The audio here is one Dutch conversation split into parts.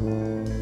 Mm-hmm.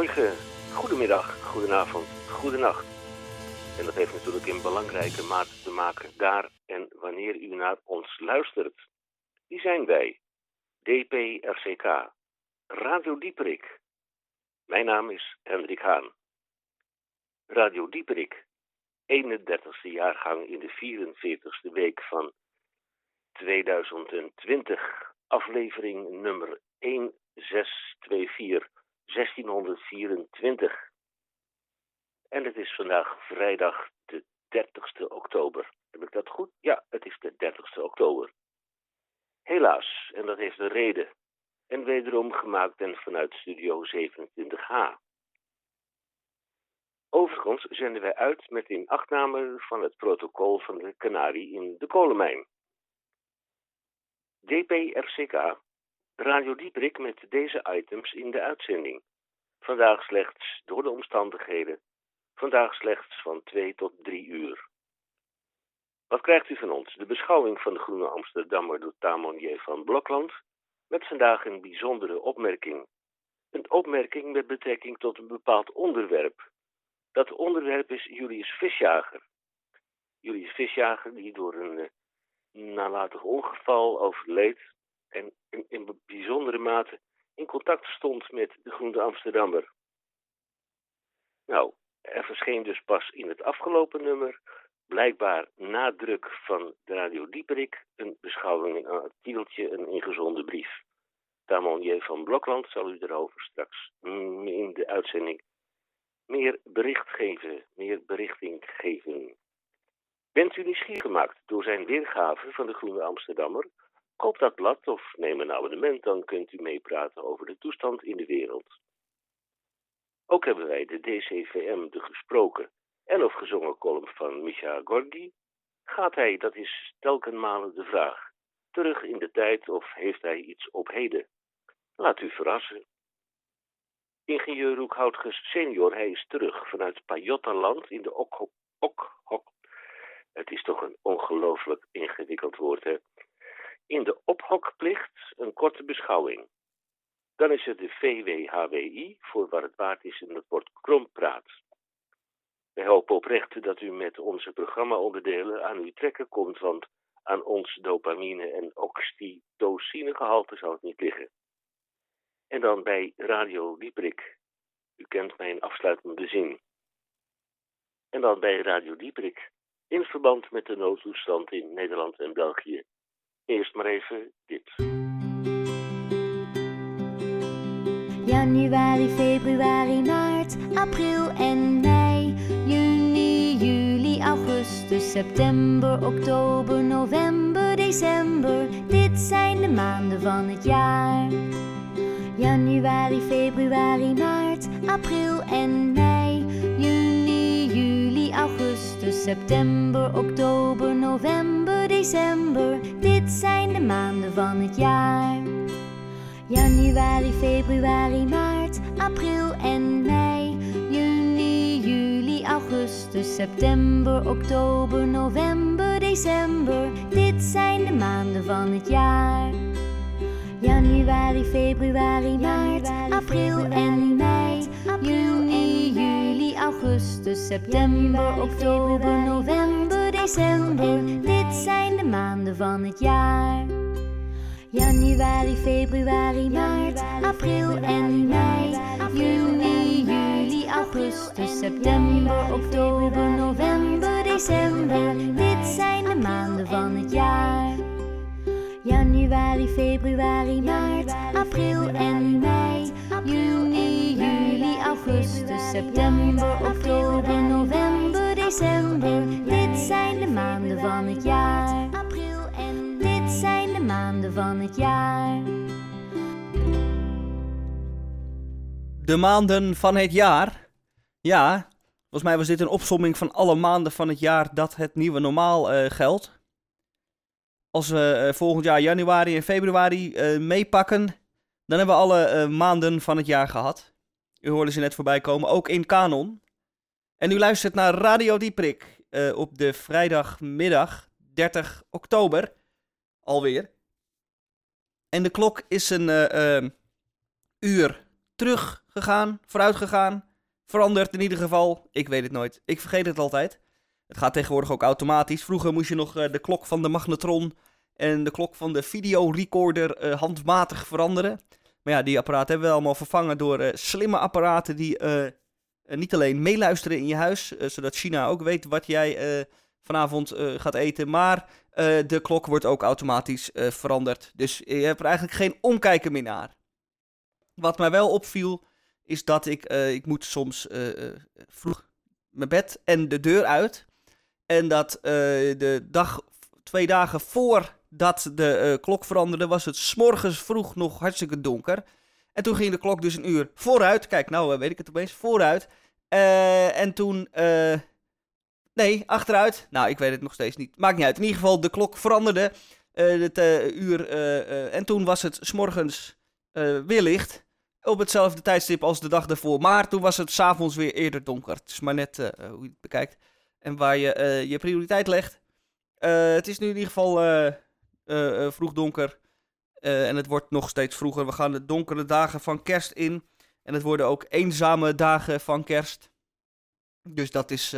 Goedemorgen, goedemiddag, goedenavond, goedenacht. En dat heeft natuurlijk in belangrijke mate te maken daar en wanneer u naar ons luistert. Wie zijn wij? DPRCK, Radio Dieperik. Mijn naam is Hendrik Haan. Radio Dieperik, 31ste jaargang in de 44ste week van 2020, aflevering nummer 1624. 1624. En het is vandaag vrijdag de 30ste oktober. Heb ik dat goed? Ja, het is de 30ste oktober. Helaas, en dat heeft een reden. En wederom gemaakt en vanuit Studio 27H. Overigens zenden wij uit met inachtname van het protocol van de Canarie in de kolenmijn. DPRCK Radio Dieprik met deze items in de uitzending. Vandaag slechts door de omstandigheden. Vandaag slechts van 2 tot 3 uur. Wat krijgt u van ons? De beschouwing van de Groene Amsterdammer door Tamonier van Blokland. Met vandaag een bijzondere opmerking. Een opmerking met betrekking tot een bepaald onderwerp. Dat onderwerp is Julius Visjager. Julius Visjager die door een uh, nalatig ongeval overleed en in, bijzondere mate in contact stond met de Groene Amsterdammer. Nou, er verscheen dus pas in het afgelopen nummer, blijkbaar nadruk van de Radio Dieperik, een beschouwing, een artikeltje, een ingezonden brief. Tamonier van Blokland zal u erover straks in de uitzending meer bericht geven, meer berichting geven. Bent u nieuwsgierig gemaakt door zijn weergave van de Groene Amsterdammer? Koop dat blad of neem een abonnement, dan kunt u meepraten over de toestand in de wereld. Ook hebben wij de DCVM, de gesproken en of gezongen column van Micha Gorgi. Gaat hij, dat is telkenmale de vraag, terug in de tijd of heeft hij iets op heden? Laat u verrassen. Ingenieur Roekhoutges senior, hij is terug vanuit Pajottaland in de Okhok. Ok, het is toch een ongelooflijk ingewikkeld woord, hè? In de ophokplicht een korte beschouwing. Dan is er de VWHWI, voor waar het waard is in het woord krompraat. Wij hopen oprecht dat u met onze programmaonderdelen aan uw trekken komt, want aan ons dopamine- en oxytocinegehalte zou het niet liggen. En dan bij Radio Dieprik. U kent mijn afsluitende zin. En dan bij Radio Dieprik. In verband met de noodtoestand in Nederland en België Eerst maar even dit. Januari, februari, maart, april en mei. Juni, juli, augustus, september, oktober, november, december. Dit zijn de maanden van het jaar. Januari, februari, maart, april en mei. Juni, juli, augustus, september, oktober, november, december. Dit zijn de maanden van het jaar. Januari, februari, maart, april en mei. Juni, juli, augustus september, oktober, november, december. Dit zijn de maanden van het jaar. Januari, februari, maart, april en mei. Juni, juli, augustus, september, oktober, november, december. Dit zijn de maanden van het jaar. Januari, februari, maart, februari, maart, april en mei. Juni, juli, augustus, september, oktober, november, december. Dit zijn de maanden van het jaar. April en dit zijn de maanden van het jaar. De maanden van het jaar. Ja, volgens mij was dit een opsomming van alle maanden van het jaar dat het nieuwe normaal eh, geldt. Als we eh, volgend jaar januari en februari eh, meepakken, dan hebben we alle eh, maanden van het jaar gehad. U hoorde ze net voorbij komen, ook in Canon. En u luistert naar Radio Dieprik eh, op de vrijdagmiddag 30 oktober alweer. En de klok is een uur teruggegaan, vooruit gegaan, veranderd in ieder geval. Ik weet het nooit. Ik vergeet het altijd. Het gaat tegenwoordig ook automatisch. Vroeger moest je nog eh, de klok van de magnetron en de klok van de videorecorder eh, handmatig veranderen. Maar ja, die apparaten hebben we allemaal vervangen door eh, slimme apparaten die niet alleen meeluisteren in je huis, zodat China ook weet wat jij vanavond gaat eten, maar de klok wordt ook automatisch veranderd. Dus je hebt er eigenlijk geen omkijken meer naar. Wat mij wel opviel, is dat ik, ik moet soms eh, vroeg mijn bed en de deur uit. En dat eh, de dag, twee dagen voordat de eh, klok veranderde, was het s'morgens vroeg nog hartstikke donker. En toen ging de klok dus een uur vooruit. Kijk, nou eh, weet ik het opeens, vooruit. En toen, nee, achteruit. Nou, ik weet het nog steeds niet. Maakt niet uit. In ieder geval, de klok veranderde. het uur, en toen was het s'morgens weer licht. Op hetzelfde tijdstip als de dag daarvoor. Maar toen was het s'avonds weer eerder donker. Het is maar net hoe je het bekijkt. En waar je eh, je prioriteit legt. Eh, het is nu in ieder geval eh, vroeg donker. En het wordt nog steeds vroeger. We gaan de donkere dagen van kerst in. En het worden ook eenzame dagen van kerst. Dus dat is,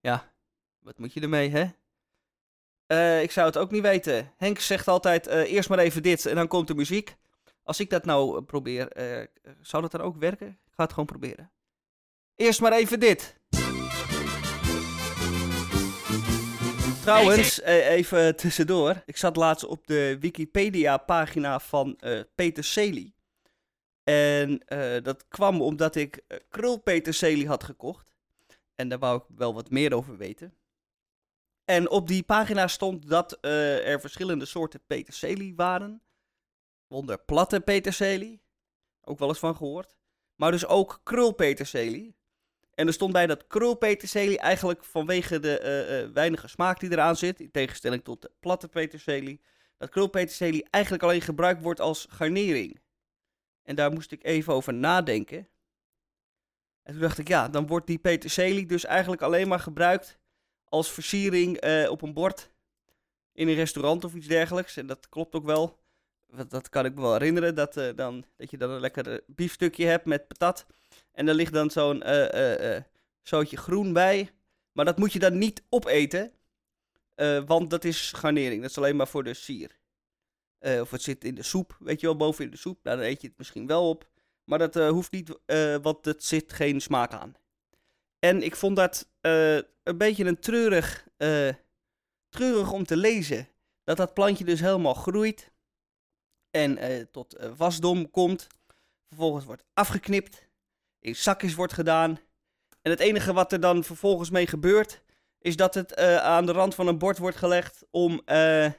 ja, wat moet je ermee, hè? Ik zou het ook niet weten. Henk zegt altijd, eerst maar even dit en dan komt de muziek. Als ik dat nou probeer, zou dat dan ook werken? Ik ga het gewoon proberen. Eerst maar even dit. Trouwens, eh, even tussendoor. Ik zat laatst op de Wikipedia-pagina van eh, Peter Celi. En eh, dat kwam omdat ik uh, krulpeterselie had gekocht. En daar wou ik wel wat meer over weten. En op die pagina stond dat er verschillende soorten peterselie waren. Wonder platte peterselie. Ook wel eens van gehoord. Maar dus ook krulpeterselie. En er stond bij dat krulpeterselie eigenlijk vanwege de eh, eh, weinige smaak die eraan zit, in tegenstelling tot de platte peterselie, dat krulpeterselie eigenlijk alleen gebruikt wordt als garnering. En daar moest ik even over nadenken. En toen dacht ik, ja, dan wordt die peterselie dus eigenlijk alleen maar gebruikt als versiering eh, op een bord in een restaurant of iets dergelijks. En dat klopt ook wel. Dat, dat kan ik me wel herinneren, dat, dan, dat je dan een lekker biefstukje hebt met patat. En er ligt dan zo'n eh zootje groen bij. Maar dat moet je dan niet opeten, want dat is garnering. Dat is alleen maar voor de sier. Of het zit in de soep, weet je wel, boven in de soep. Nou, dan eet je het misschien wel op. Maar dat hoeft niet, want het zit geen smaak aan. En ik vond dat een beetje een treurig, treurig om te lezen. Dat dat plantje dus helemaal groeit. En tot wasdom komt. Vervolgens wordt afgeknipt. In zakjes wordt gedaan. En het enige wat er dan vervolgens mee gebeurt. Is dat het eh, aan de rand van een bord wordt gelegd om eh,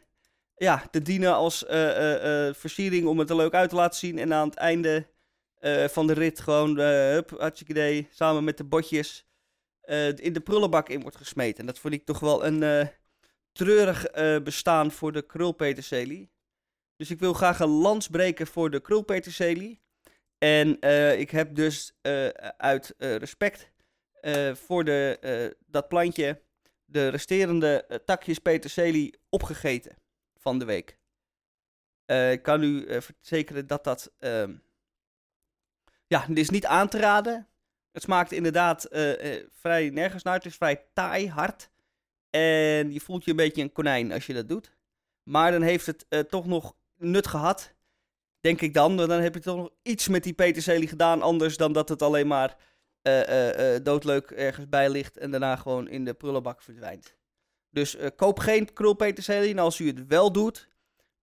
ja, te dienen als eh, versiering. Om het er leuk uit te laten zien. En aan het einde van de rit gewoon, hup, hartstikke idee. Samen met de botjes in de prullenbak in wordt gesmeten. En dat vond ik toch wel een treurig bestaan voor de krulpeterselie. Dus ik wil graag een lans breken voor de krulpeterselie. En eh, ik heb dus eh, uit eh, respect voor de, dat plantje de resterende takjes peterselie opgegeten van de week. Ik kan u verzekeren dat dat. ehm, ja, dit is niet aan te raden. Het smaakt inderdaad vrij nergens naar. Het is vrij taai, hard. En je voelt je een beetje een konijn als je dat doet. Maar dan heeft het toch nog nut gehad. Denk ik dan. Dan heb je toch nog iets met die peterselie gedaan. Anders dan dat het alleen maar eh, eh, eh, doodleuk ergens bij ligt. En daarna gewoon in de prullenbak verdwijnt. Dus koop geen krulpeterselie. En als u het wel doet.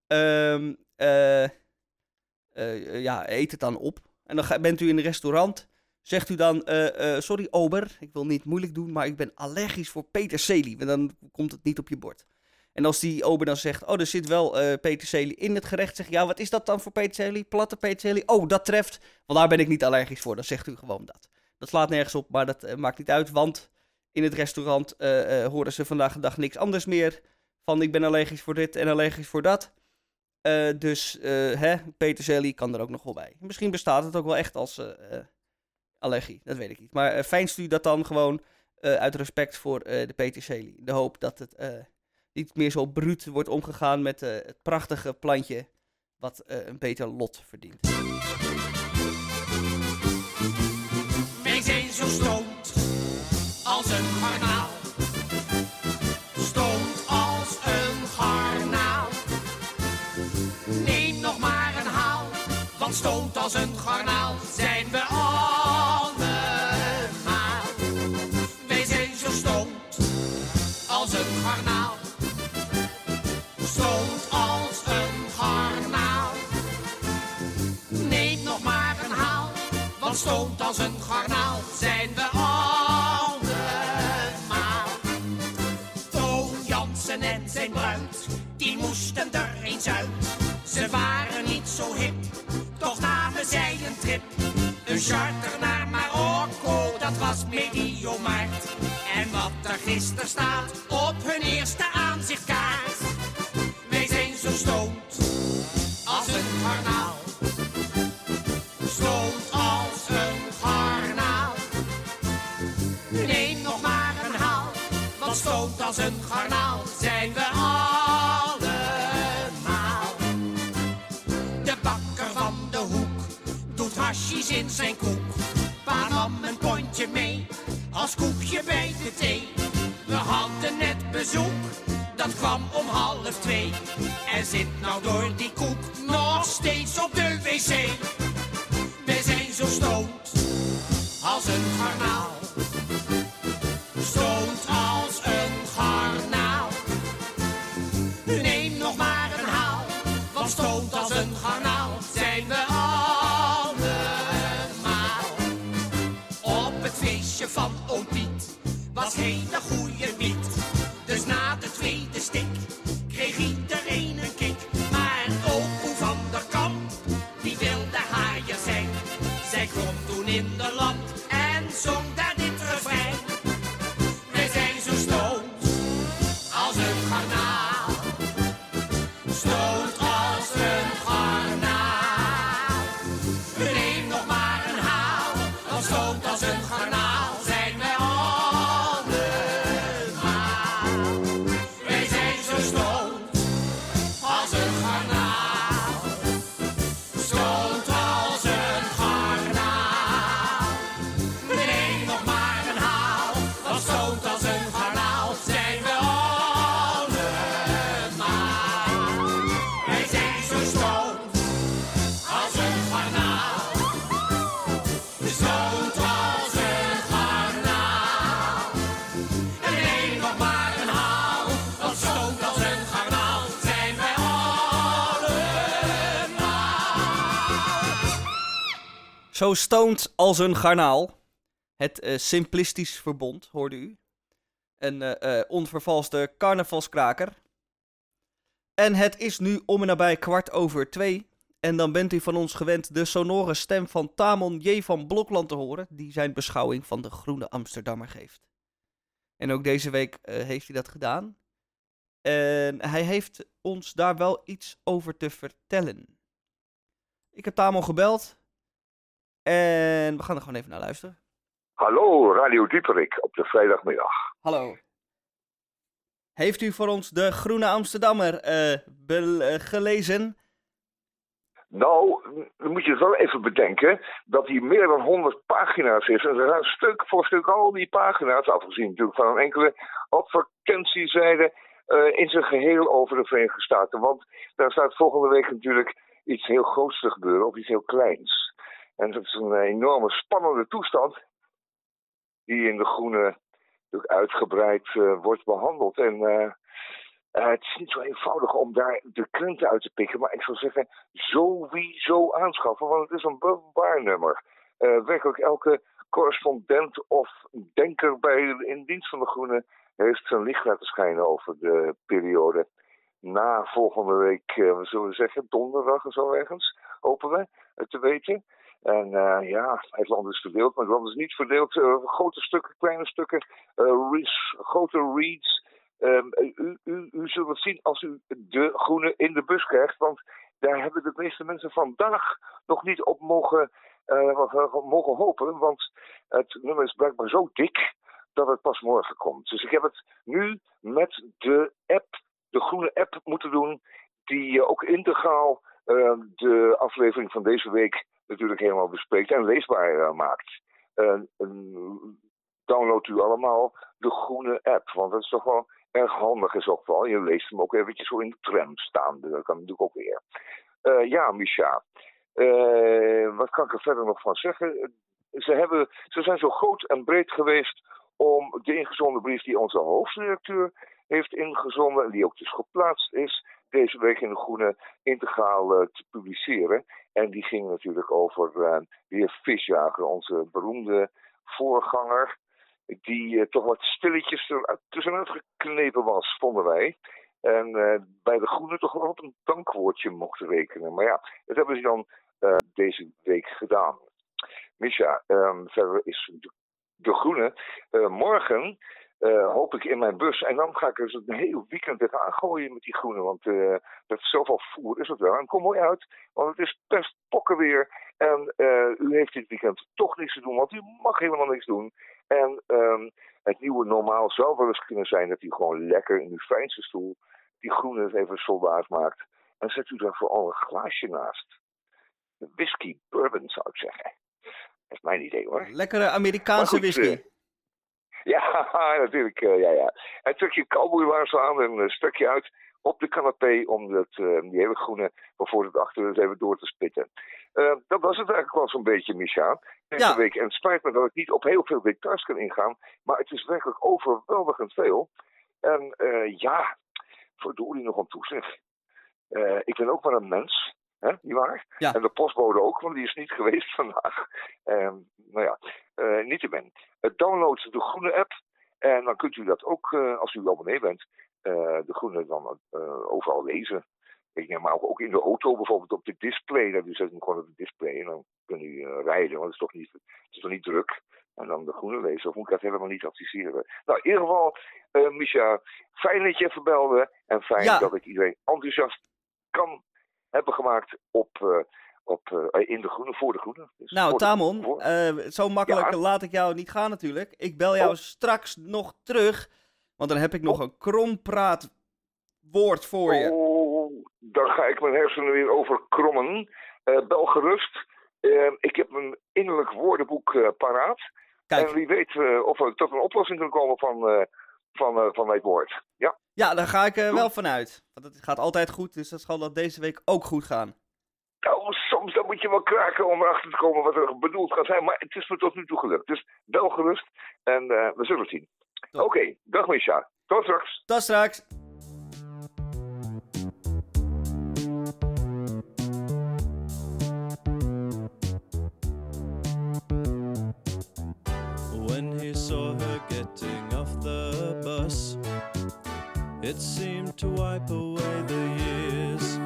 ehm, eh, eh, ja, eet het dan op. En dan bent u in een restaurant. Zegt u dan, sorry ober, ik wil niet moeilijk doen, maar ik ben allergisch voor peterselie. En dan komt het niet op je bord. En als die ober dan zegt, oh, er zit wel eh, peterselie in het gerecht. Zeg ja, wat is dat dan voor peterselie? Platte peterselie? Oh, dat treft, want daar ben ik niet allergisch voor. Dan zegt u gewoon dat. Dat slaat nergens op, maar dat eh, maakt niet uit, want in het restaurant eh, horen ze vandaag de dag niks anders meer. Van, ik ben allergisch voor dit en allergisch voor dat. Dus, hè, peterselie kan er ook nog wel bij. Misschien bestaat het ook wel echt als allergie, dat weet ik niet. Maar uh, fijnst u dat dan gewoon uit respect voor de peterselie. De hoop dat het meer zo bruut wordt omgegaan met eh, het prachtige plantje wat eh, een beter lot verdient. Wij zijn zo stoned als een garnaal. Stoned als een garnaal. Neem nog maar een haal, want stoned als een garnaal want stoned als een garnaal zijn we allemaal. Toon Jansen en zijn bruid, die moesten er eens uit. Ze waren niet zo hip, toch namen zij een trip. Een charter naar Marokko, dat was medio maart. En wat er gisteren staat op hun eerste aanzichtkaart. Wij zijn zo stoned als een garnaal. Een garnaal zijn we allemaal. De bakker van de hoek doet hasjes in zijn koek. Pa nam een pondje mee als koekje bij de thee. We hadden net bezoek, dat kwam om half twee. Zo stoned als een garnaal. Het eh, Simplistisch Verbond, hoorde u. Een eh, onvervalste carnavalskraker. En het is nu om en nabij kwart over twee. En dan bent u van ons gewend de sonore stem van Tamon J. van Blokland te horen, die zijn beschouwing van de Groene Amsterdammer geeft. En ook deze week heeft hij dat gedaan. En hij heeft ons daar wel iets over te vertellen. Ik heb Tamon gebeld. En we gaan er gewoon even naar luisteren. Hallo, Radio Dieperik op de vrijdagmiddag. Hallo. Heeft u voor ons de Groene Amsterdammer eh, eh, gelezen? Nou, dan moet je wel even bedenken dat hij meer dan 100 pagina's is. En ze gaan stuk voor stuk al die pagina's, afgezien natuurlijk van een enkele advertentiezijde, eh in zijn geheel over de Verenigde Staten. Want daar staat volgende week natuurlijk iets heel groots te gebeuren, of iets heel kleins. En dat is een enorme spannende toestand die in de groene uitgebreid eh, wordt behandeld. En eh, eh, het is niet zo eenvoudig om daar de krenten uit te pikken. Maar ik zou zeggen, sowieso aanschaffen. Want het is een bewaarnummer. Werkelijk elke correspondent of denker bij, in dienst van de Groene... heeft zijn licht laten schijnen over de periode na volgende week, eh, we zullen zeggen, donderdag of zo ergens, hopen we het te weten. En eh, ja, het land is verdeeld, maar het land is niet verdeeld. eh, grote stukken, kleine stukken, eh, grote reads. Ehm, u, u, u zult het zien als u de groene in de bus krijgt, want daar hebben de meeste mensen vandaag nog niet op mogen, mogen hopen, want het nummer is blijkbaar zo dik dat het pas morgen komt. Dus ik heb het nu met de app, de groene app moeten doen, die ook integraal de aflevering van deze week natuurlijk helemaal bespreekt en leesbaar eh, maakt. Eh, een- download u allemaal de groene app, want dat is toch wel erg handig is ook wel. Je leest hem ook eventjes zo in de tram staan, dat kan natuurlijk ook weer. Eh, ja, Micha, Eh, wat kan ik er verder nog van zeggen? Ze, hebben, ze zijn zo groot en breed geweest om de ingezonden brief die onze hoofdredacteur heeft ingezonden, en die ook dus geplaatst is, deze week in de Groene integraal eh, te publiceren. En die ging natuurlijk over eh, de heer Visjager, onze beroemde voorganger, die eh, toch wat stilletjes er tussenuit geknepen was, vonden wij. En bij de Groene toch wel een dankwoordje mochten rekenen. Maar ja, dat hebben ze dan deze week gedaan. Misha, ehm, verder is de, de Groene. morgen eh, hoop ik in mijn bus. En dan ga ik er dus een heel weekend tegenaan gooien met die Groene. Want eh, dat zoveel voer is het wel. En kom mooi uit, want het is best pokken weer. En eh, u heeft dit weekend toch niks te doen, want u mag helemaal niks doen. En ehm, het nieuwe normaal zou wel eens kunnen zijn dat u gewoon lekker in uw fijnste stoel die groene even soldaat maakt. En zet u daar vooral een glaasje naast. Whisky bourbon zou ik zeggen. Dat is mijn idee hoor. Lekkere Amerikaanse goed, whisky. Eh, Ja, natuurlijk. eh, ja, ja. Je cowboylaars aan en een stukje uit op de canapé om dat, eh, die hele groene van voor het achter eens even door te spitten. Eh, dat was het eigenlijk wel zo'n beetje, Micha. Deze Ja. week. En het spijt me dat ik niet op heel veel details kan ingaan, maar het is werkelijk overweldigend veel. En eh, ja, verdorie nog aan toe zeg. Eh, ik ben ook maar een mens, hè, nietwaar? Ja. En de postbode ook, want die is niet geweest vandaag. Ehm, nou ja, eh niet te ben. Uh, download de groene app en dan kunt u dat ook, eh, als u abonnee bent, eh, de groene dan overal lezen. Ik neem maar ook, ook in de auto bijvoorbeeld op de display. Dan zet hem gewoon op de display en dan kunt u rijden, want het is toch niet, het is toch niet druk. En dan de groene lezen, of moet ik dat helemaal niet adviseren? Nou, in ieder geval, Micha, fijn dat je even belde. En fijn Ja. dat ik iedereen enthousiast kan hebben gemaakt op, eh, op, eh, in de groene, voor de groene. Dus Nou, de- Tamon, eh, zo makkelijk Ja. laat ik jou niet gaan natuurlijk. Ik bel jou Oh. straks nog terug, want dan heb ik nog een krompraat woord voor je. Oh, dan ga ik mijn hersenen weer over krommen. Bel gerust. Ik heb een innerlijk woordenboek paraat. Kijk, En wie weet of we tot een oplossing kunnen komen van, eh, van, van dit woord. Ja, ja, daar ga ik eh, wel vanuit. Want het gaat altijd goed, dus dat zal dat deze week ook goed gaan. nou, soms dan moet je wel kraken om erachter te komen wat er bedoeld gaat zijn. Maar het is me tot nu toe gelukt. Dus bel gerust en eh, we zullen het zien. Oké, dag Misha. Tot straks. Tot straks. To wipe away the years.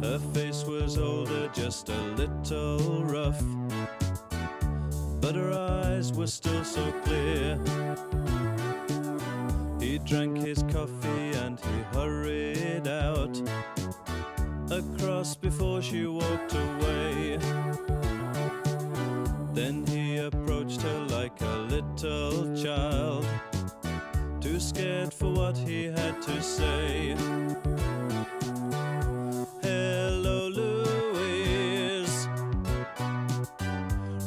Her face was older, just a little rough, but her eyes were still so clear. He drank his coffee and he hurried out across before she walked away. Then he approached her like a little child, too scared for what he had to say. Hello, Louise.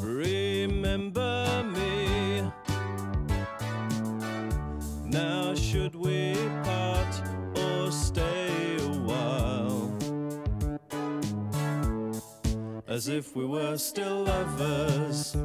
Remember me. Now, should we part or stay a while? As if we were still lovers.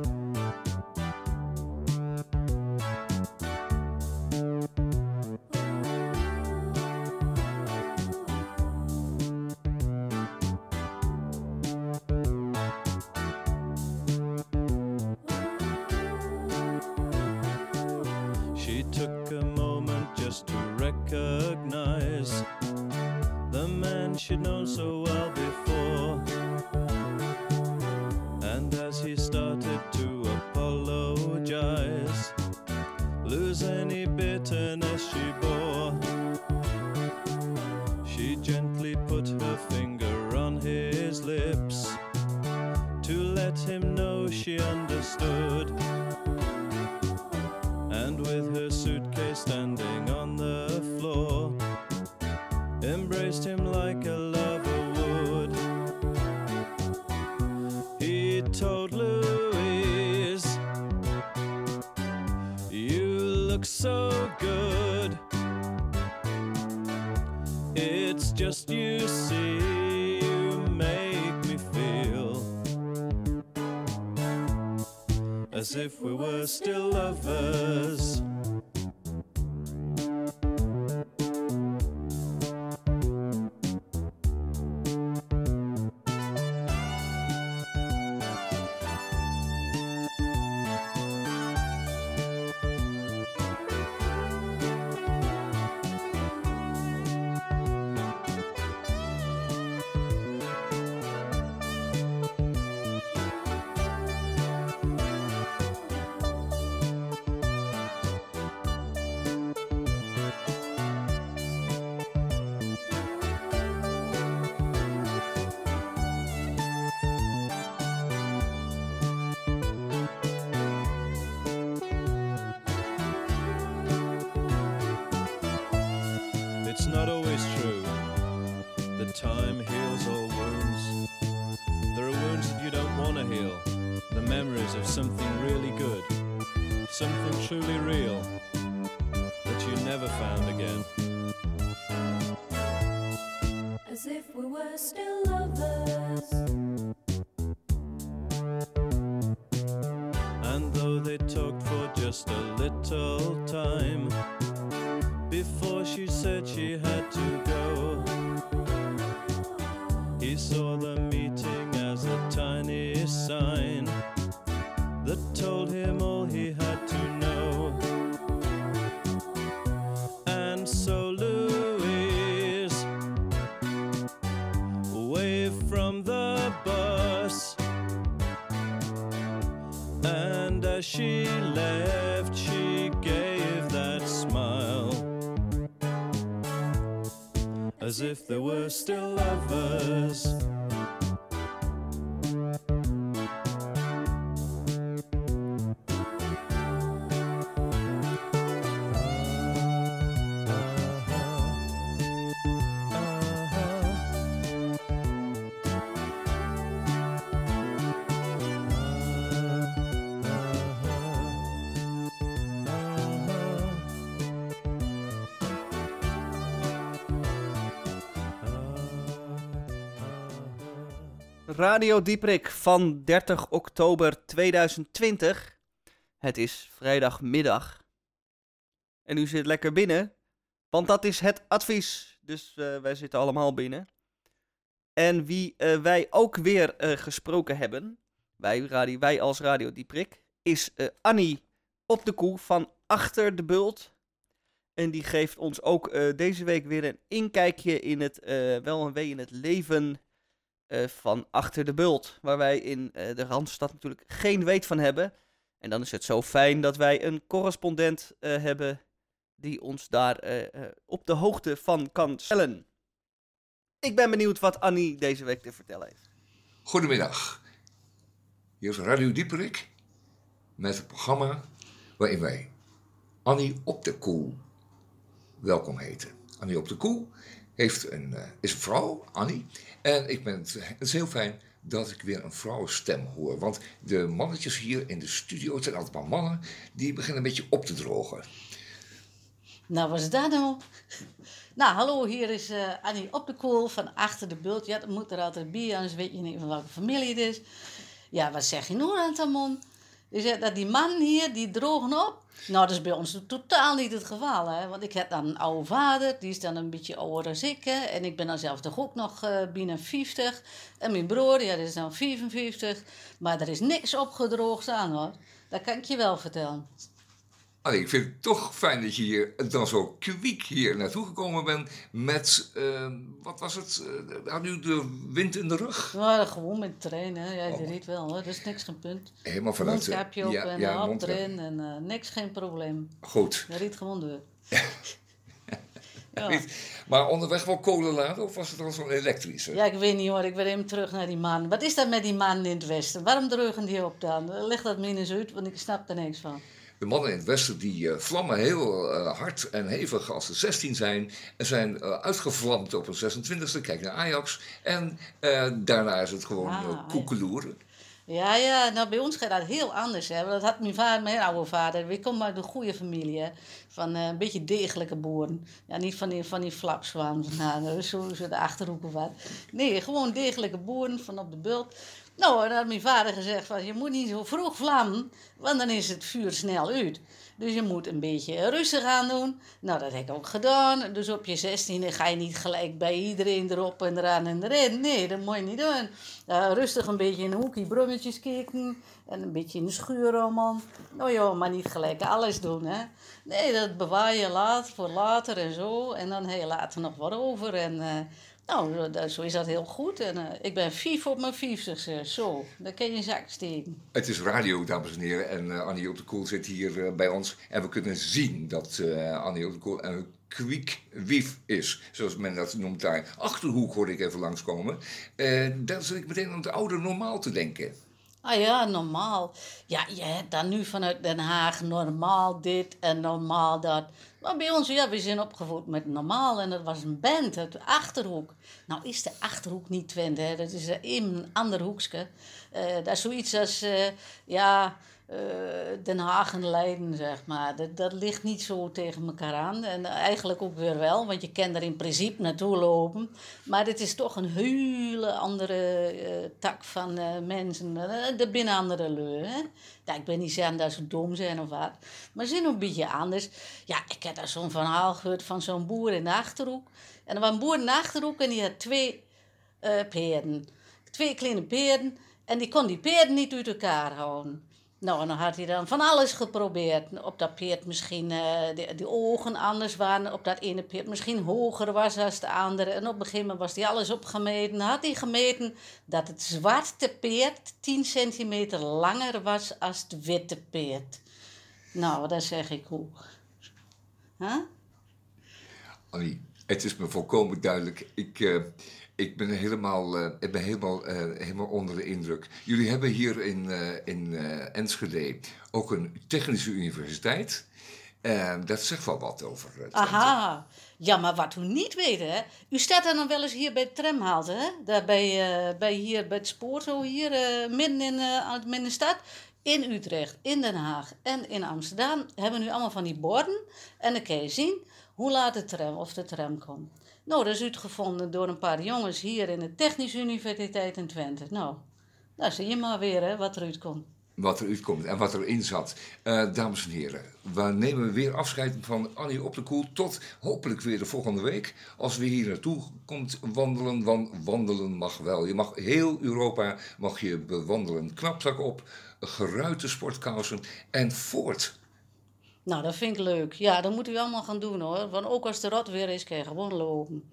It's just you see, you make me feel as if we were still lovers. From the bus. And as she left, she gave that smile. As if they were still lovers. Radio Dieprik van 30 oktober 2020. Het is vrijdagmiddag. En u zit lekker binnen, want dat is het advies. Dus eh, wij zitten allemaal binnen. En wie eh, wij ook weer eh, gesproken hebben, wij, radio, wij als Radio Dieprik, is Annie op de koe van Achter de Bult. En die geeft ons ook deze week weer een inkijkje in het, wel een wee in het leven van Achter de Bult. Waar wij in eh, de Randstad natuurlijk geen weet van hebben. En dan is het zo fijn dat wij een correspondent eh, hebben die ons daar eh, eh, op de hoogte van kan stellen. Ik ben benieuwd wat Annie deze week te vertellen heeft. Goedemiddag. Hier is Radio Dieperik. met het programma waarin wij Annie op de Koel welkom heten. Annie op de Koel heeft een, eh, is een vrouw, Annie. En ik ben het, is heel fijn dat ik weer een vrouwenstem hoor. Want de mannetjes hier in de studio, het zijn altijd maar mannen, die beginnen een beetje op te drogen. Nou, wat is dat nou? Nou, hallo, hier is eh, Annie op de kool van Achter de Bult. Ja, dat moet er altijd bij, anders weet je niet van welke familie het is. Ja, wat zeg je nou man? Je zegt dat die man hier, die drogen op. Nou, dat is bij ons totaal niet het geval, hè. Want ik heb dan een oude vader, die is dan een beetje ouder als ik, hè. En ik ben dan zelf toch ook nog uh, binnen 50. En mijn broer, ja, die is dan 55. Maar er is niks opgedroogd aan, hoor. Dat kan ik je wel vertellen. Allee, ik vind het toch fijn dat je hier dan zo kwiek hier naartoe gekomen bent met, uh, wat was het, uh, had u de wind in de rug? Ja, gewoon met de trein, hè. Ja, je oh. riet wel, hoor. Is niks geen punt. Helemaal vanuit... Mondkapje op ja, en ja, op erin en uh, niks geen probleem. Goed. Je riet gewoon door. ja. Maar onderweg wel kolen laden of was het al zo'n elektrische? Ja, ik weet niet hoor. Ik wil even terug naar die man. Wat is dat met die man in het westen? Waarom drogen die op dan? Leg dat me eens uit, want ik snap er niks van. De mannen in het westen die uh, vlammen heel uh, hard en hevig als ze 16 zijn. En zijn uh, uitgevlamd op een 26e. Kijk naar Ajax. En daarna is het gewoon ah, koekeloeren. Ja, ja, nou bij ons gaat dat heel anders. Hè. Dat had mijn vader, mijn oude vader. We komen uit een goede familie. Hè. Van een beetje degelijke boeren. Ja, niet van die, van die flapswaan. Nou, zo, zo de achterhoeken wat. Nee, gewoon degelijke boeren van op de bult. Nou, dan had mijn vader gezegd van, je moet niet zo vroeg vlammen, want dan is het vuur snel uit. Dus je moet een beetje rustig aan doen. Nou, dat heb ik ook gedaan. Dus op je zestiende ga je niet gelijk bij iedereen erop en eraan en erin. Nee, dat moet je niet doen. Rustig een beetje in een hoekje brommetjes kijken. En een beetje in de schuur allemaal. Nou ja, maar niet gelijk alles doen, hè. Nee, dat bewaar je laat voor later en zo. En dan heb je later nog wat over. En uh, nou, zo is dat heel goed. En uh, ik ben vief op mijn vijftigste. Zo, dan kan je zak steken. Het is radio, dames en heren. En uh, Annie op de Koel zit hier uh, bij ons. En we kunnen zien dat Annie op de Koel een kwiekwief is. Zoals men dat noemt daar. Achterhoek hoorde ik even langskomen. daar zit ik meteen aan het oude normaal te denken. Ah ja, normaal. Ja, je hebt dan nu vanuit Den Haag normaal dit en normaal dat. Maar bij ons, ja, we zijn opgevoed met normaal en dat was een band uit de Achterhoek. Nou is de Achterhoek niet Twente, dat is een ander hoekje. Uh, dat is zoiets als, uh, ja, Den Haag en Leiden, zeg maar. Dat, dat ligt niet zo tegen elkaar aan. En eigenlijk ook weer wel, want je kan er in principe naartoe lopen. Maar het is toch een hele andere uh, tak van uh, mensen. de binnen andere leur, ik ben niet zeggen dat ze dom zijn of wat. Maar ze zijn een beetje anders. Ja, ik heb daar zo'n verhaal gehoord van zo'n boer in de Achterhoek. En er was een boer in de Achterhoek en die had twee peerden. Twee kleine peerden. En die kon die peerden niet uit elkaar houden. Nou, en dan had hij dan van alles geprobeerd. Op dat peert misschien uh, de, de, ogen anders waren. Op dat ene peert misschien hoger was dan de andere. En op een gegeven moment was hij alles opgemeten. Dan had hij gemeten dat het zwarte peert 10 centimeter langer was als het witte peert. Nou, dat zeg ik hoe. Huh? Het is me volkomen duidelijk. Ik... Uh ik ben helemaal, uh, ik ben helemaal, uh, helemaal onder de indruk. Jullie hebben hier in, uh, in Enschede ook een technische universiteit. Dat zegt wel wat over. Aha, ja, maar wat u niet weet, hè. U staat dan wel eens hier bij de tramhalte, hè. Bij, bij, hier, bij het spoor, zo hier, midden in, midden in de stad. In Utrecht, in Den Haag en in Amsterdam hebben nu allemaal van die borden. En dan kan je zien hoe laat de tram of de tram komt. Nou, dat is uitgevonden door een paar jongens hier in de Technische Universiteit in Twente. Nou, daar zie je maar weer hè, wat eruit komt. Wat eruit komt en wat erin zat. Uh, dames en heren, we nemen weer afscheid van Annie op de Koel. Tot hopelijk weer de volgende week. Als we hier naartoe komt wandelen, want wandelen mag wel. Je mag heel Europa mag je bewandelen. Knapzak op, geruite sportkousen en voort. Nou, dat vind ik leuk. Ja, dat moet u allemaal gaan doen hoor. Want ook als de rot weer is, kan je gewoon lopen.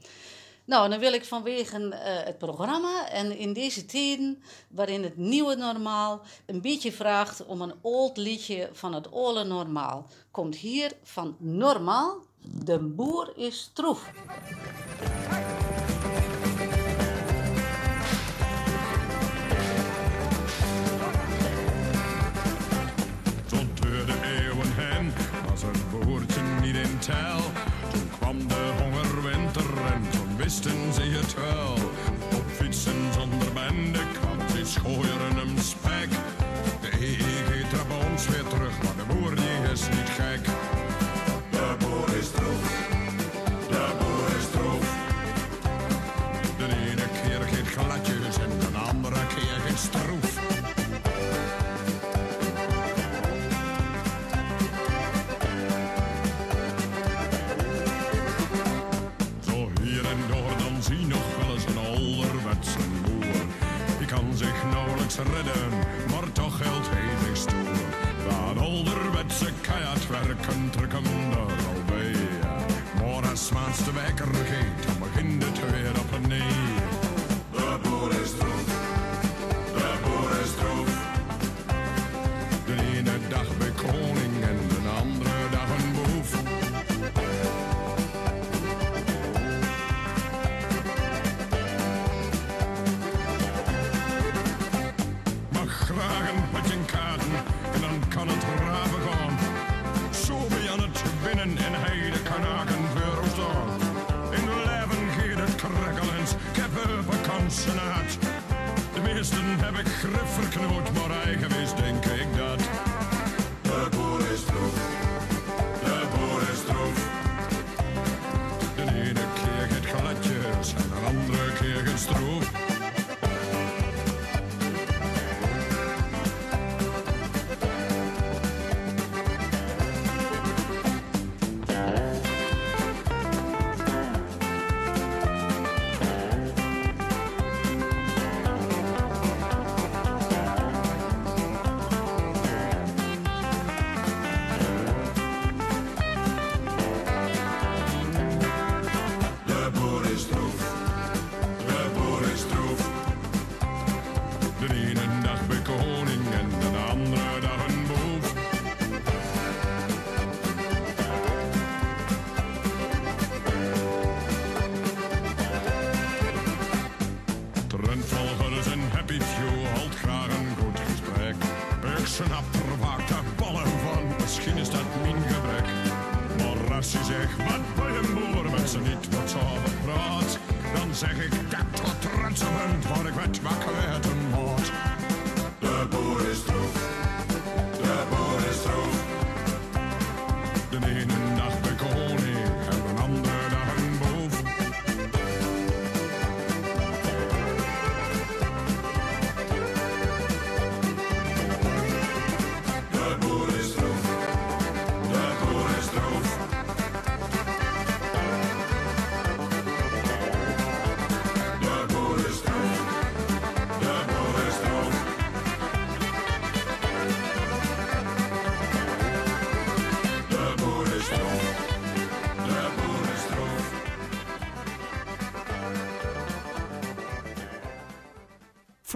Nou, dan wil ik vanwege uh, het programma en in deze tijden waarin het nieuwe normaal een beetje vraagt om een oud liedje van het oude normaal. Komt hier van Normaal, de boer is troef. Toen kwam de hongerwinter en toen wisten ze het wel. Op fietsen zonder bende kwam ze schooieren hem spek. Maar toch geldt zich stoer. Dat ouderwetse werken trek hem er al bij. Maar als wekker geeft,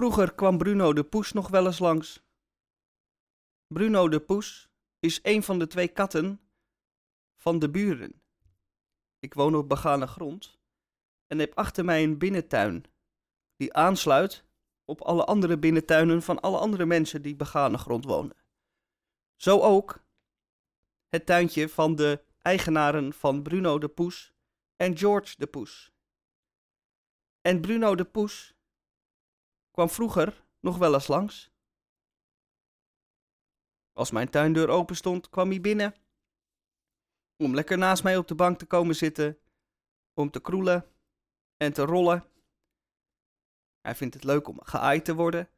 Vroeger kwam Bruno de Poes nog wel eens langs. Bruno de Poes is een van de twee katten van de buren. Ik woon op begane grond en heb achter mij een binnentuin die aansluit op alle andere binnentuinen van alle andere mensen die begane grond wonen. Zo ook het tuintje van de eigenaren van Bruno de Poes en George de Poes. En Bruno de Poes kwam vroeger nog wel eens langs. Als mijn tuindeur open stond, kwam hij binnen. Om lekker naast mij op de bank te komen zitten. Om te kroelen en te rollen. Hij vindt het leuk om geaaid te worden.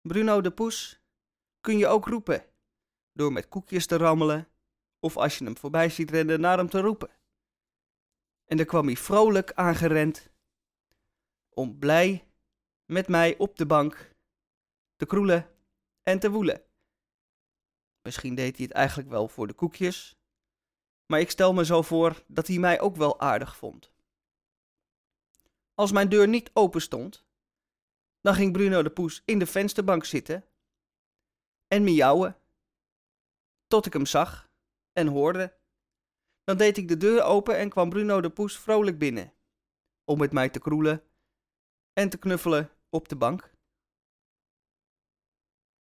Bruno de Poes kun je ook roepen. Door met koekjes te rammelen. Of als je hem voorbij ziet rennen, naar hem te roepen. En dan kwam hij vrolijk aangerend om blij met mij op de bank te kroelen en te woelen. Misschien deed hij het eigenlijk wel voor de koekjes, maar ik stel me zo voor dat hij mij ook wel aardig vond. Als mijn deur niet open stond, dan ging Bruno de Poes in de vensterbank zitten en miauwen, tot ik hem zag en hoorde. Dan deed ik de deur open en kwam Bruno de Poes vrolijk binnen, om met mij te kroelen en te knuffelen op de bank.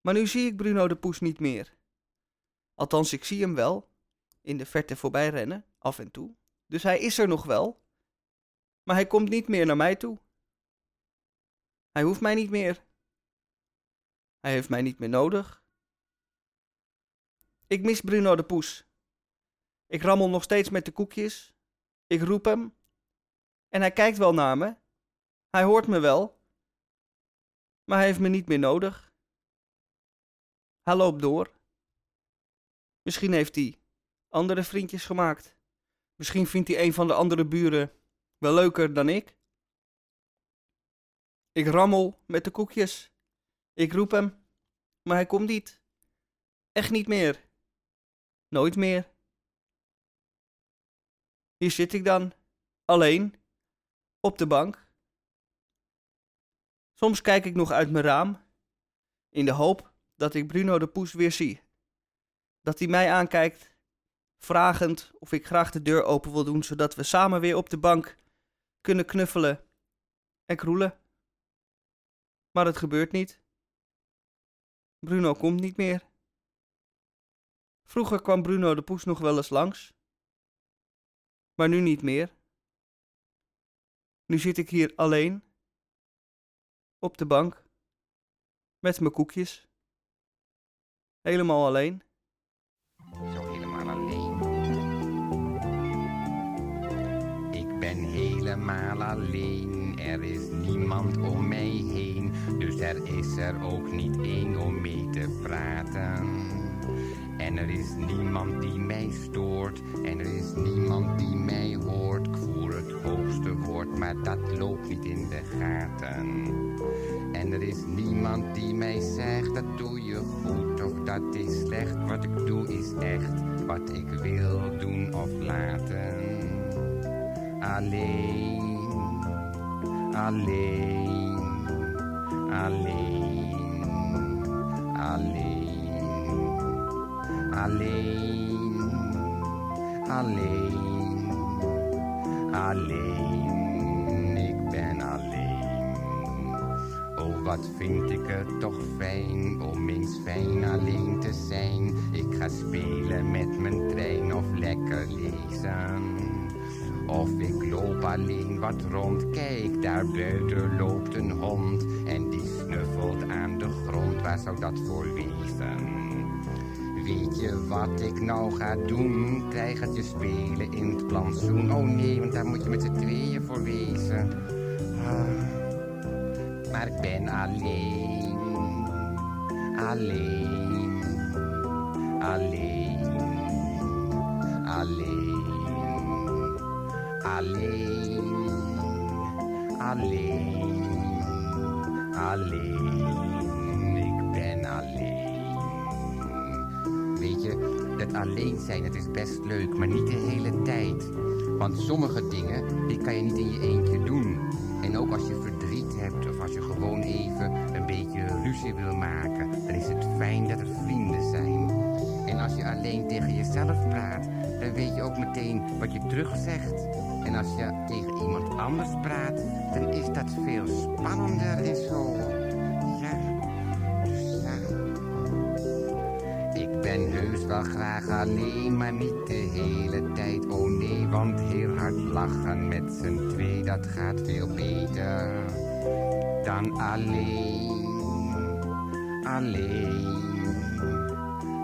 Maar nu zie ik Bruno de Poes niet meer. Althans, ik zie hem wel, in de verte voorbij rennen, af en toe. Dus hij is er nog wel. Maar hij komt niet meer naar mij toe. Hij hoeft mij niet meer. Hij heeft mij niet meer nodig. Ik mis Bruno de Poes. Ik rammel nog steeds met de koekjes. Ik roep hem. En hij kijkt wel naar me. Hij hoort me wel. Maar hij heeft me niet meer nodig. Hij loopt door. Misschien heeft hij andere vriendjes gemaakt. Misschien vindt hij een van de andere buren wel leuker dan ik. Ik rammel met de koekjes. Ik roep hem, maar hij komt niet. Echt niet meer. Nooit meer. Hier zit ik dan, alleen, op de bank. Soms kijk ik nog uit mijn raam, in de hoop dat ik Bruno de Poes weer zie. Dat hij mij aankijkt, vragend of ik graag de deur open wil doen, zodat we samen weer op de bank kunnen knuffelen en kroelen. Maar het gebeurt niet. Bruno komt niet meer. Vroeger kwam Bruno de Poes nog wel eens langs, maar nu niet meer. Nu zit ik hier alleen, op de bank, met mijn koekjes. Helemaal alleen. Zo helemaal alleen. Ik ben helemaal alleen. Er is niemand om mij heen. Dus er is er ook niet één om mee te praten. En er is niemand die mij stoort. En er is niemand die mij hoort. Ik voer het hoogste woord, maar dat loopt niet in de gaten. En er is niemand die mij zegt dat doe je goed of dat is slecht. Wat ik doe is echt wat ik wil doen of laten. Alleen, alleen, alleen, alleen, alleen, alleen, alleen. Wat vind ik het toch fijn om eens fijn alleen te zijn. Ik ga spelen met mijn trein of lekker lezen. Of ik loop alleen wat rond, kijk, daar buiten loopt een hond. En die snuffelt aan de grond, waar zou dat voor wezen? Weet je wat ik nou ga doen? Krijgertje spelen in het plantsoen. Oh nee, want daar moet je met z'n tweeën voor wezen. Ah. Maar ik ben alleen, alleen, alleen, alleen, alleen, alleen, alleen. Ik ben alleen. Weet je, dat alleen zijn, het is best leuk, maar niet de hele tijd. Want sommige dingen, die kan je niet in je eentje doen. En ook als je verdriet hebt of als je gewoon even een beetje ruzie wil maken, dan is het fijn dat er vrienden zijn. En als je alleen tegen jezelf praat, dan weet je ook meteen wat je terugzegt. En als je tegen iemand anders praat, dan is dat veel spannender en zo. Ja, dus ja. Ik ben heus wel graag alleen, maar niet de hele tijd. Oh want heel hard lachen met z'n twee, dat gaat veel beter dan alleen. Alleen,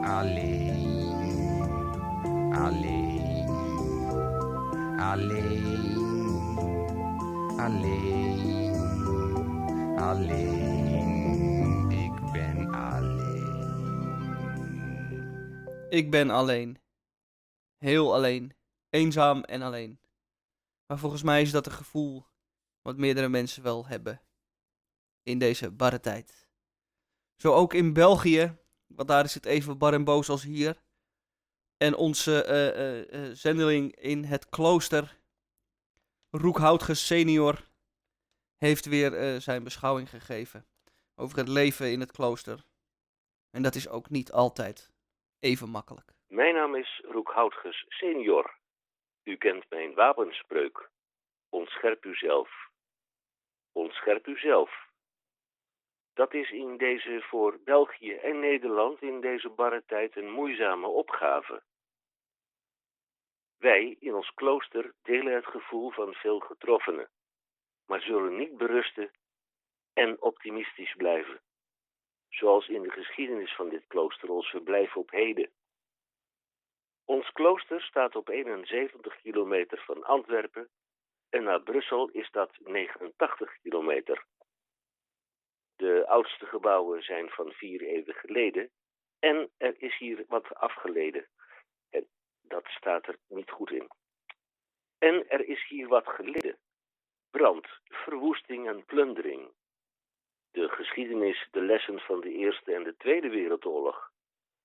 alleen, alleen, alleen, alleen, alleen. Ik ben alleen. Ik ben alleen. Heel alleen. Eenzaam en alleen. Maar volgens mij is dat een gevoel wat meerdere mensen wel hebben. In deze barre tijd. Zo ook in België, want daar is het even bar en boos als hier. En onze eh, zendeling in het klooster, Roekhoutges senior, heeft weer zijn beschouwing gegeven over het leven in het klooster. En dat is ook niet altijd even makkelijk. Mijn naam is Roekhoutges senior. U kent mijn wapenspreuk. Ontscherp uzelf. Ontscherp uzelf. Dat is in deze voor België en Nederland in deze barre tijd een moeizame opgave. Wij in ons klooster delen het gevoel van veel getroffenen, maar zullen niet berusten en optimistisch blijven, zoals in de geschiedenis van dit klooster ons verblijf op heden. Ons klooster staat op 71 kilometer van Antwerpen en naar Brussel is dat 89 kilometer. De oudste gebouwen zijn van vier eeuwen geleden en er is hier wat afgeleden. En dat staat er niet goed in. En er is hier wat geleden. Brand, verwoesting en plundering. De geschiedenis, de lessen van de Eerste en de Tweede Wereldoorlog,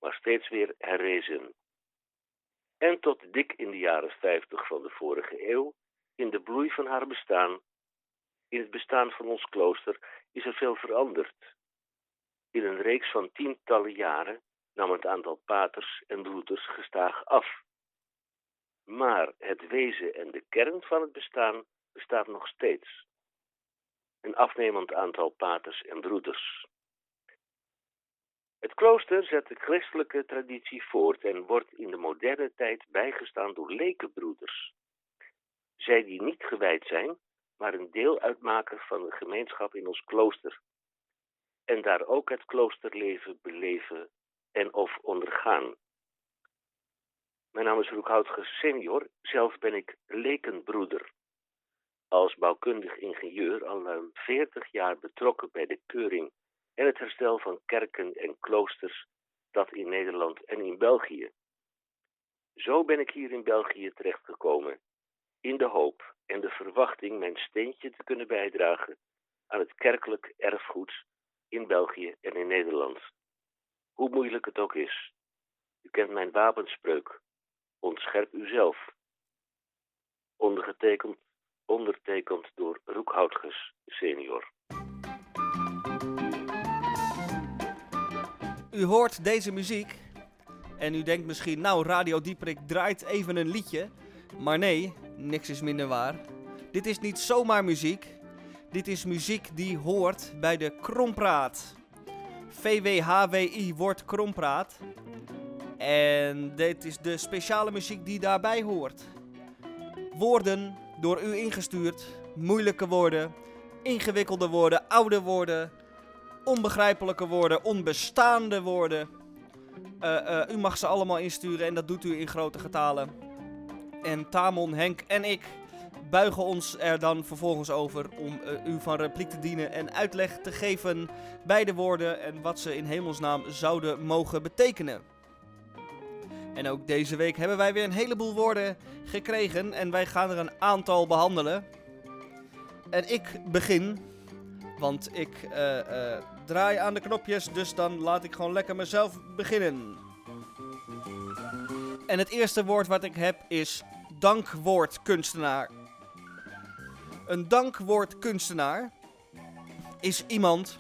maar steeds weer herrezen. En tot dik in de jaren 50 van de vorige eeuw, in de bloei van haar bestaan, in het bestaan van ons klooster, is er veel veranderd. In een reeks van tientallen jaren nam het aantal paters en broeders gestaag af. Maar het wezen en de kern van het bestaan bestaat nog steeds. Een afnemend aantal paters en broeders. Het klooster zet de christelijke traditie voort en wordt in de moderne tijd bijgestaan door lekenbroeders. Zij die niet gewijd zijn, maar een deel uitmaken van de gemeenschap in ons klooster. En daar ook het kloosterleven beleven en of ondergaan. Mijn naam is Roekhoutges senior, zelf ben ik lekenbroeder. Als bouwkundig ingenieur al ruim 40 jaar betrokken bij de keuring en het herstel van kerken en kloosters, dat in Nederland en in België. Zo ben ik hier in België terechtgekomen, in de hoop en de verwachting mijn steentje te kunnen bijdragen aan het kerkelijk erfgoed in België en in Nederland. Hoe moeilijk het ook is. U kent mijn wapenspreuk. Ontscherp uzelf. Ondergetekend, ondertekend door Roekhoutges senior. U hoort deze muziek en u denkt misschien, nou, Radio Dieperik draait even een liedje. Maar nee, niks is minder waar. Dit is niet zomaar muziek. Dit is muziek die hoort bij de Krompraat. VWHWI wordt Krompraat. En dit is de speciale muziek die daarbij hoort. Woorden door u ingestuurd, moeilijke woorden, ingewikkelde woorden, oude woorden, onbegrijpelijke woorden, onbestaande woorden. Uh, uh, u mag ze allemaal insturen en dat doet u in grote getalen. En Tamon, Henk en ik buigen ons er dan vervolgens over om uh, u van repliek te dienen en uitleg te geven bij de woorden en wat ze in hemelsnaam zouden mogen betekenen. En ook deze week hebben wij weer een heleboel woorden gekregen en wij gaan er een aantal behandelen. En ik begin, want ik draai aan de knopjes, dus dan laat ik gewoon lekker mezelf beginnen. En het eerste woord wat ik heb is dankwoordkunstenaar. Een dankwoordkunstenaar is iemand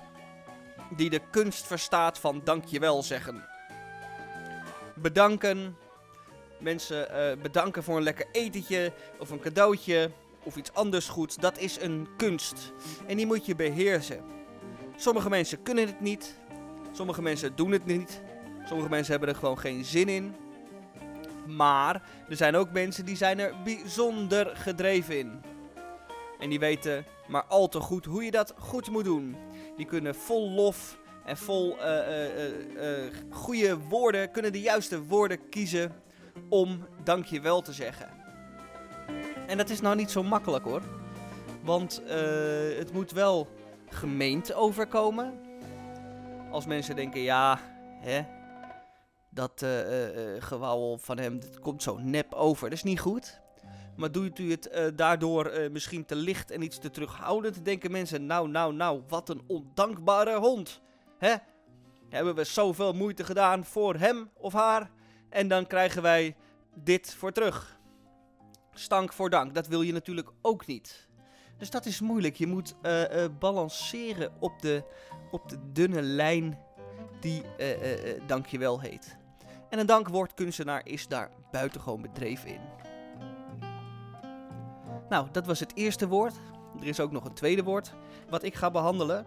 die de kunst verstaat van dankjewel zeggen. Bedanken, mensen uh, bedanken voor een lekker etentje of een cadeautje of iets anders goeds, dat is een kunst. En die moet je beheersen. Sommige mensen kunnen het niet, sommige mensen doen het niet, sommige mensen hebben er gewoon geen zin in. Maar er zijn ook mensen die zijn er bijzonder gedreven in. En die weten maar al te goed hoe je dat goed moet doen. Die kunnen vol lof en vol uh, uh, uh, goede woorden, kunnen de juiste woorden kiezen om dankjewel te zeggen. En dat is nou niet zo makkelijk hoor. Want het moet wel gemeend overkomen. Als mensen denken, ja, hè, dat uh, gewauwel van hem komt zo nep over. Dat is niet goed. Maar doet u het daardoor misschien te licht en iets te terughoudend? Denken mensen, nou, nou, nou, wat een ondankbare hond. Hè? Hebben we zoveel moeite gedaan voor hem of haar? En dan krijgen wij dit voor terug. Stank voor dank, dat wil je natuurlijk ook niet. Dus dat is moeilijk. Je moet uh, balanceren op de, op de dunne lijn die dankjewel heet. En een dankwoordkunstenaar is daar buitengewoon bedreven in. Nou, dat was het eerste woord. Er is ook nog een tweede woord wat ik ga behandelen.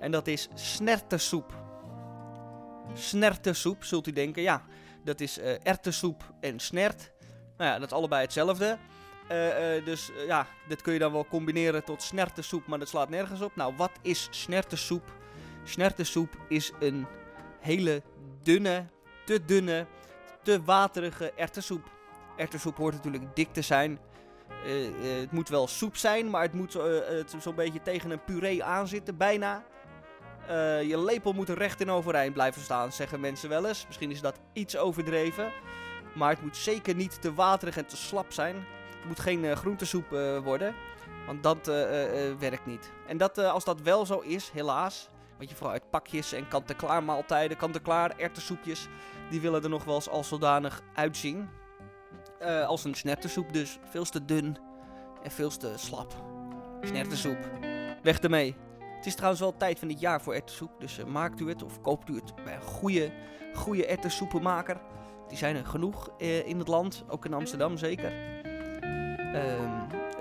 En dat is snertensoep. Snertensoep, zult u denken, ja, dat is uh, erwtensoep en snert. Nou ja, dat is allebei hetzelfde. Eh, eh, dus eh, ja, dit kun je dan wel combineren tot snertensoep, maar dat slaat nergens op. Nou, wat is snertensoep? Snertensoep is een hele dunne, te dunne, te waterige erwtensoep. Erwtensoep hoort natuurlijk dik te zijn. Het moet wel soep zijn, maar het moet zo'n beetje tegen een puree aanzitten, bijna. Je lepel moet er recht in overeind blijven staan, zeggen mensen wel eens. Misschien is dat iets overdreven. Maar het moet zeker niet te waterig en te slap zijn. Het moet geen eh, groentesoep eh, worden. Want dat eh, werkt niet. En dat, als dat wel zo is, helaas. Want je vooral uit pakjes en kant-en-klaar maaltijden, kant-en-klaar erwtensoepjes. Die willen er nog wel eens als zodanig uitzien. Als een snertensoep dus. Veel te dun en veel te slap. Snertensoep. Weg ermee. Het is trouwens wel tijd van het jaar voor erwtensoep. Dus maakt u het of koopt u het bij een goede, goede erwtensoepenmaker. Die zijn er genoeg in het land. Ook in Amsterdam zeker. Ehm,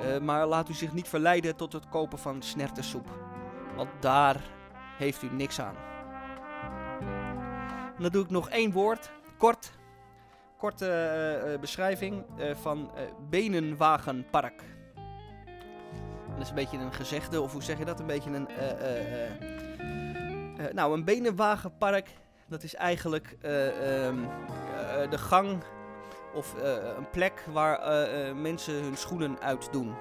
eh, maar laat u zich niet verleiden tot het kopen van snertensoep. Want daar heeft u niks aan. En dan doe ik nog één woord. Kort. Korte eh, eh, beschrijving van Benenwagenpark. Dat is een beetje een gezegde, of hoe zeg je dat? Een beetje een. nou, een benenwagenpark, dat is eigenlijk eh, ehm, eh, de gang of eh, een plek waar eh, eh, mensen hun schoenen uitdoen.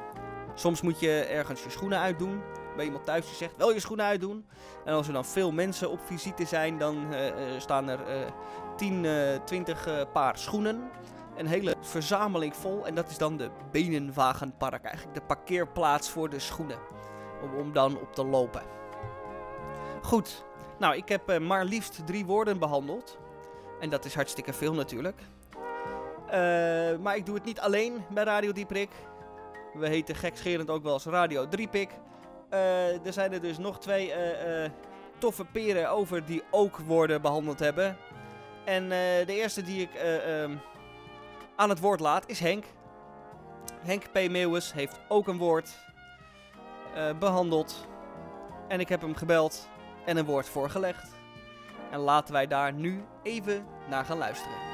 Soms moet je ergens je schoenen uitdoen. Bij iemand thuis die zegt wel je schoenen uitdoen. En als er dan veel mensen op visite zijn, dan staan er eh 10, eh 20 eh, paar schoenen. Een hele verzameling vol. En dat is dan de Benenwagenpark. Eigenlijk de parkeerplaats voor de schoenen. Om, om dan op te lopen. Goed. Nou, ik heb maar liefst drie woorden behandeld. En dat is hartstikke veel natuurlijk. Eh, maar ik doe het niet alleen bij Radio Dieprik. We heten gekscherend ook wel eens Radio Driepik. Eh er zijn er dus nog twee eh, toffe peren over die ook woorden behandeld hebben. En de eerste die ik eh, ehm, aan het woord laat is Henk. Henk P. Meeuwis heeft ook een woord eh, behandeld. En ik heb hem gebeld en een woord voorgelegd. En laten wij daar nu even naar gaan luisteren.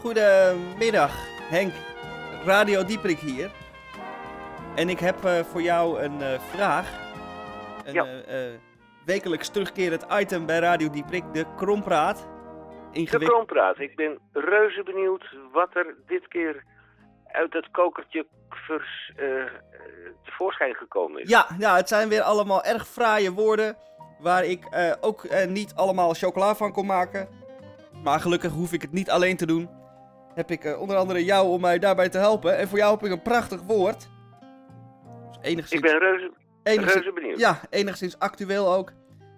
Goedemiddag, Henk. Radio Dieprik hier. En ik heb eh, voor jou een eh, vraag. Een Ja. eh, wekelijks terugkerend item bij Radio Dieprik, de Krompraat. de kroonpraat. Ik ben reuze benieuwd wat er dit keer uit het kokertje vers, tevoorschijn gekomen is. Ja, ja, het zijn weer allemaal erg fraaie woorden. Waar ik ook niet allemaal chocola van kon maken. Maar gelukkig hoef ik het niet alleen te doen. Heb ik eh, onder andere jou om mij daarbij te helpen. En voor jou heb ik een prachtig woord. Dus enigszins, Ik ben reuze, enigszins, reuze benieuwd. ja, enigszins actueel ook.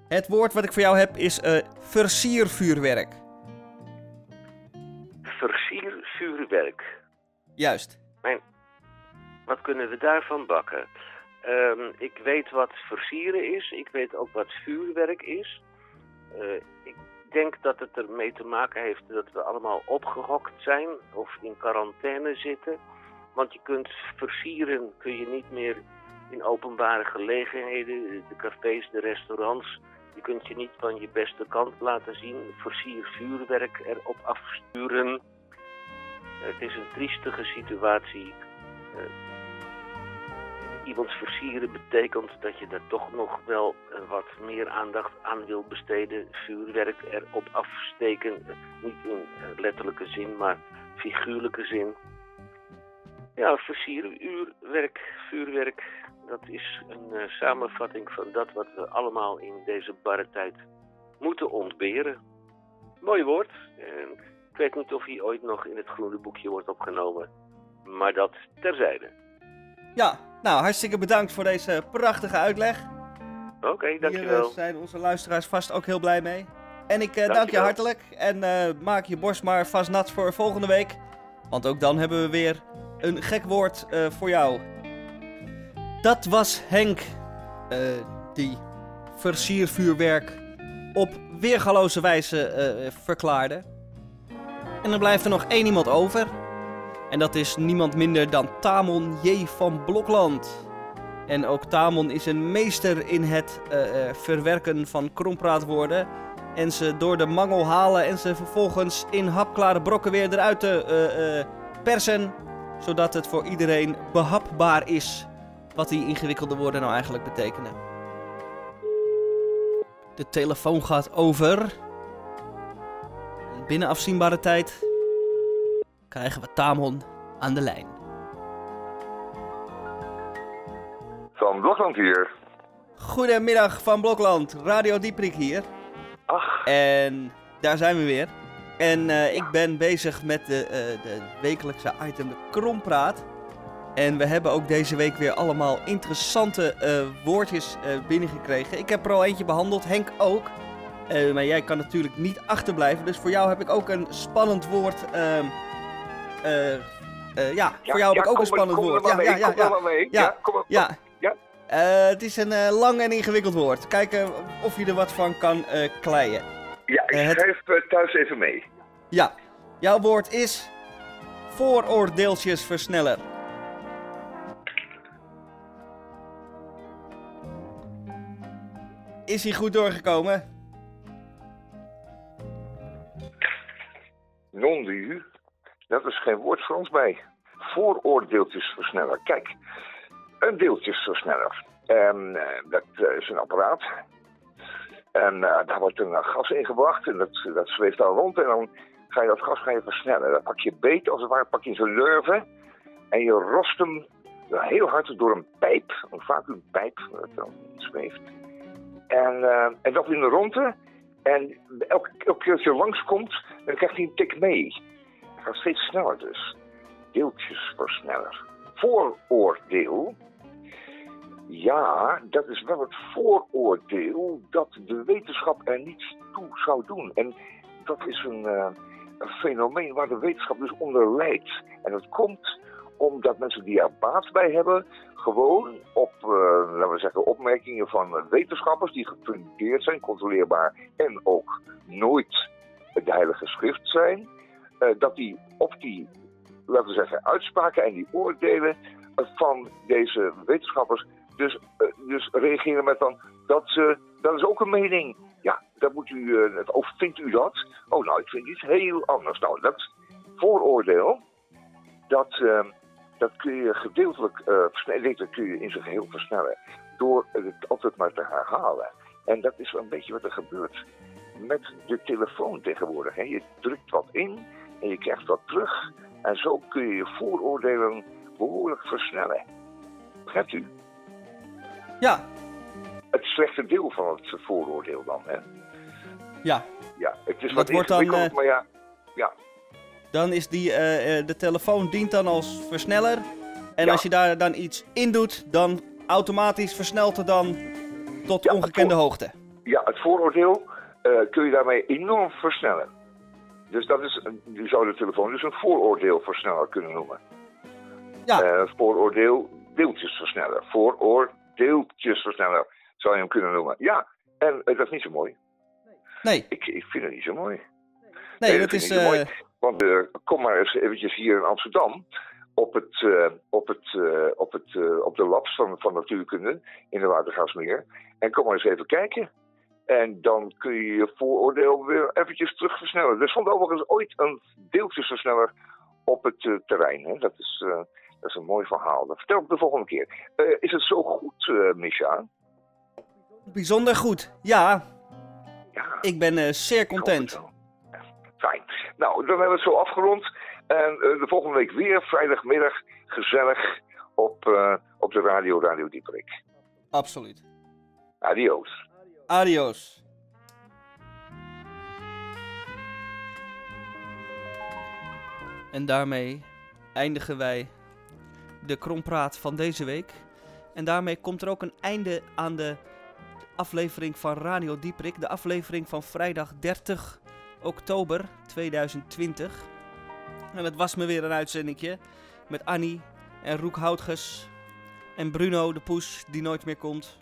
Het woord wat ik voor jou heb is eh, versiervuurwerk. Versiervuurwerk. Juist. Wat kunnen we daarvan bakken? Ehm, ik weet wat versieren is. Ik weet ook wat vuurwerk is. Eh, ik denk dat het ermee te maken heeft dat we allemaal opgehokt zijn of in quarantaine zitten. Want je kunt versieren kun je niet meer in openbare gelegenheden, de cafés, de restaurants. Je kunt je niet van je beste kant laten zien. Versier vuurwerk erop afsturen. Eh, het is een triestige situatie. Iemand versieren betekent dat je daar toch nog wel eh, wat meer aandacht aan wil besteden. Vuurwerk erop afsteken, eh, niet in eh, letterlijke zin, maar figuurlijke zin. Ja, versieren, uurwerk, vuurwerk, dat is een samenvatting van dat wat we allemaal in deze barre tijd moeten ontberen. Mooi woord. Ik weet niet of hij ooit nog in het groene boekje wordt opgenomen, maar dat terzijde. Ja, nou hartstikke bedankt voor deze prachtige uitleg. Oké, Hier dankjewel. eh, zijn onze luisteraars vast ook heel blij mee. En ik eh, dank je hartelijk. En eh, maak je borst maar vast nat voor volgende week. Want ook dan hebben we weer een gek woord voor jou. Dat was Henk. die versiervuurwerk op weergaloze wijze verklaarde. En dan blijft er nog één iemand over. En dat is niemand minder dan Tamon J. van Blokland. En ook Tamon is een meester in het eh, eh, verwerken van krompraatwoorden. En ze door de mangel halen en ze vervolgens in hapklare brokken weer eruit te eh, persen. Zodat het voor iedereen behapbaar is wat die ingewikkelde woorden nou eigenlijk betekenen. De telefoon gaat over. En binnen afzienbare tijd krijgen we Tamon aan de lijn. Van Blokland hier. Goedemiddag van Blokland, Radio Dieprik hier. Ach, En daar zijn we weer. En eh, ik ben bezig met de, eh, de wekelijkse item de Krompraat. En we hebben ook deze week weer allemaal interessante eh, woordjes eh, binnengekregen. Ik heb er al eentje behandeld, Henk ook. Eh, maar jij kan natuurlijk niet achterblijven. Dus voor jou heb ik ook een spannend woord. Eh, eh, ja, voor jou heb ik ook een spannend woord. Ja, ja, mee, ja, kom ja. maar mee. Ja, Ja, Ja. Ja. Eh, het is een lang en ingewikkeld woord. Kijken of je er wat van kan kleien. ja, ik het- schrijf thuis even mee. Ja, jouw woord is vooroordeeltjesversneller. Is hij goed doorgekomen? Non du, dat is geen woord voor ons bij. Vooroordeeltjesversneller. Kijk, een deeltjesversneller. En eh, dat eh, is een apparaat. En eh, daar wordt een gas in gebracht en dat, dat zweeft dan rond. En dan ga je dat gas ga versnellen. Dan pak je beet, als het ware, pak je zijn lurven. En je rost hem heel hard door een pijp, een vacuümpijp, dat dan zweeft. En, en dat in de ronde. En elke, elke keer als je langskomt, dan krijgt hij een tik mee. Gaat steeds sneller dus. Deeltjesversneller. Vooroordeel. Ja, dat is wel het vooroordeel dat de wetenschap er niets toe zou doen. En dat is een, eh, een fenomeen waar de wetenschap dus onder lijdt. En dat komt omdat mensen die er baat bij hebben, gewoon op, eh, laten we zeggen, opmerkingen van wetenschappers die gefundeerd zijn, controleerbaar en ook nooit de Heilige Schrift zijn, dat die op die, laten we zeggen, uitspraken en die oordelen eh, van deze wetenschappers dus, eh, dus reageren met dan dat dat is ook een mening. Ja, dat moet u, eh, of vindt u dat? Oh, nou, ik vind iets heel anders. Nou, dat vooroordeel, dat, eh, dat kun je gedeeltelijk eh, versnellen, dat kun je in zijn geheel versnellen. Door het altijd maar te herhalen. En dat is wel een beetje wat er gebeurt met de telefoon tegenwoordig. Hè. Je drukt wat in en je krijgt wat terug. En zo kun je je vooroordelen behoorlijk versnellen. Begrijpt u? Ja, Het slechte deel van het vooroordeel dan, hè? ja. Ja, het is wat wordt dan, eh, maar ja, ja, Dan is die, eh, eh, de telefoon dient dan als versneller. En Ja. als je daar dan iets in doet, dan automatisch versnelt het dan tot Ja, ongekende hoogte. ja, het vooroordeel kun je daarmee enorm versnellen. Dus dat is, je zou de telefoon dus een vooroordeelversneller kunnen noemen. Ja. Eh, vooroordeel deeltjesversneller. Vooroordeeltjesversneller zou je hem kunnen noemen. Ja, en eh, dat is niet zo mooi. Nee, Ik, ik vind het niet zo mooi. nee, dat vind is... niet zo mooi. Want eh, kom maar eens eventjes hier in Amsterdam op, het, op, het, op, het, op de labs van, van natuurkunde in de Watergasmeer. En kom maar eens even kijken. En dan kun je je vooroordeel weer eventjes terug versnellen. Er stond overigens ooit een deeltjesversneller op het eh, terrein. Hè? Dat, is, eh, dat is een mooi verhaal. Dat vertel ik de volgende keer. Eh, is het zo goed, Misha? bijzonder goed. Ja, Ja. ik ben zeer content. Ja, Fijn. Nou, dan hebben we het zo afgerond. En de volgende week weer vrijdagmiddag gezellig op, op de radio Radio Dieperik. Absoluut. Adios. Adios. En daarmee eindigen wij de krompraat van deze week. En daarmee komt er ook een einde aan de aflevering van Radio Dieprik. De aflevering van vrijdag 30 oktober 2020. En het was me weer een uitzendingje met Annie en Roek Houtges en Bruno de Poes die nooit meer komt.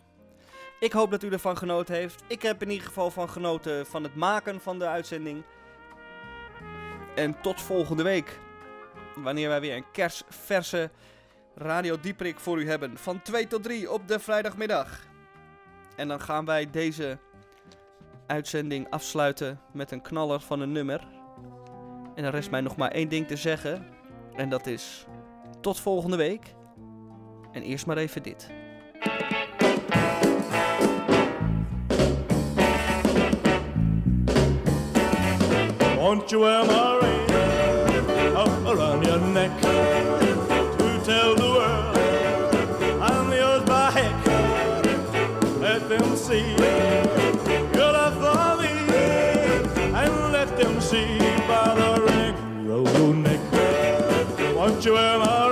Ik hoop dat u ervan genoten heeft. Ik heb in ieder geval van genoten van het maken van de uitzending. En tot volgende week. Wanneer wij weer een kersverse Radio Dieprik voor u hebben van 2 tot 3 op de vrijdagmiddag. En dan gaan wij deze uitzending afsluiten met een knaller van een nummer. En er rest mij nog maar één ding te zeggen. En dat is tot volgende week. En eerst maar even dit. Won't you wear my ring up around your neck to tell the world I'm yours by heck? Let them see your love for me and let them see by the ring around your neck. Won't you wear my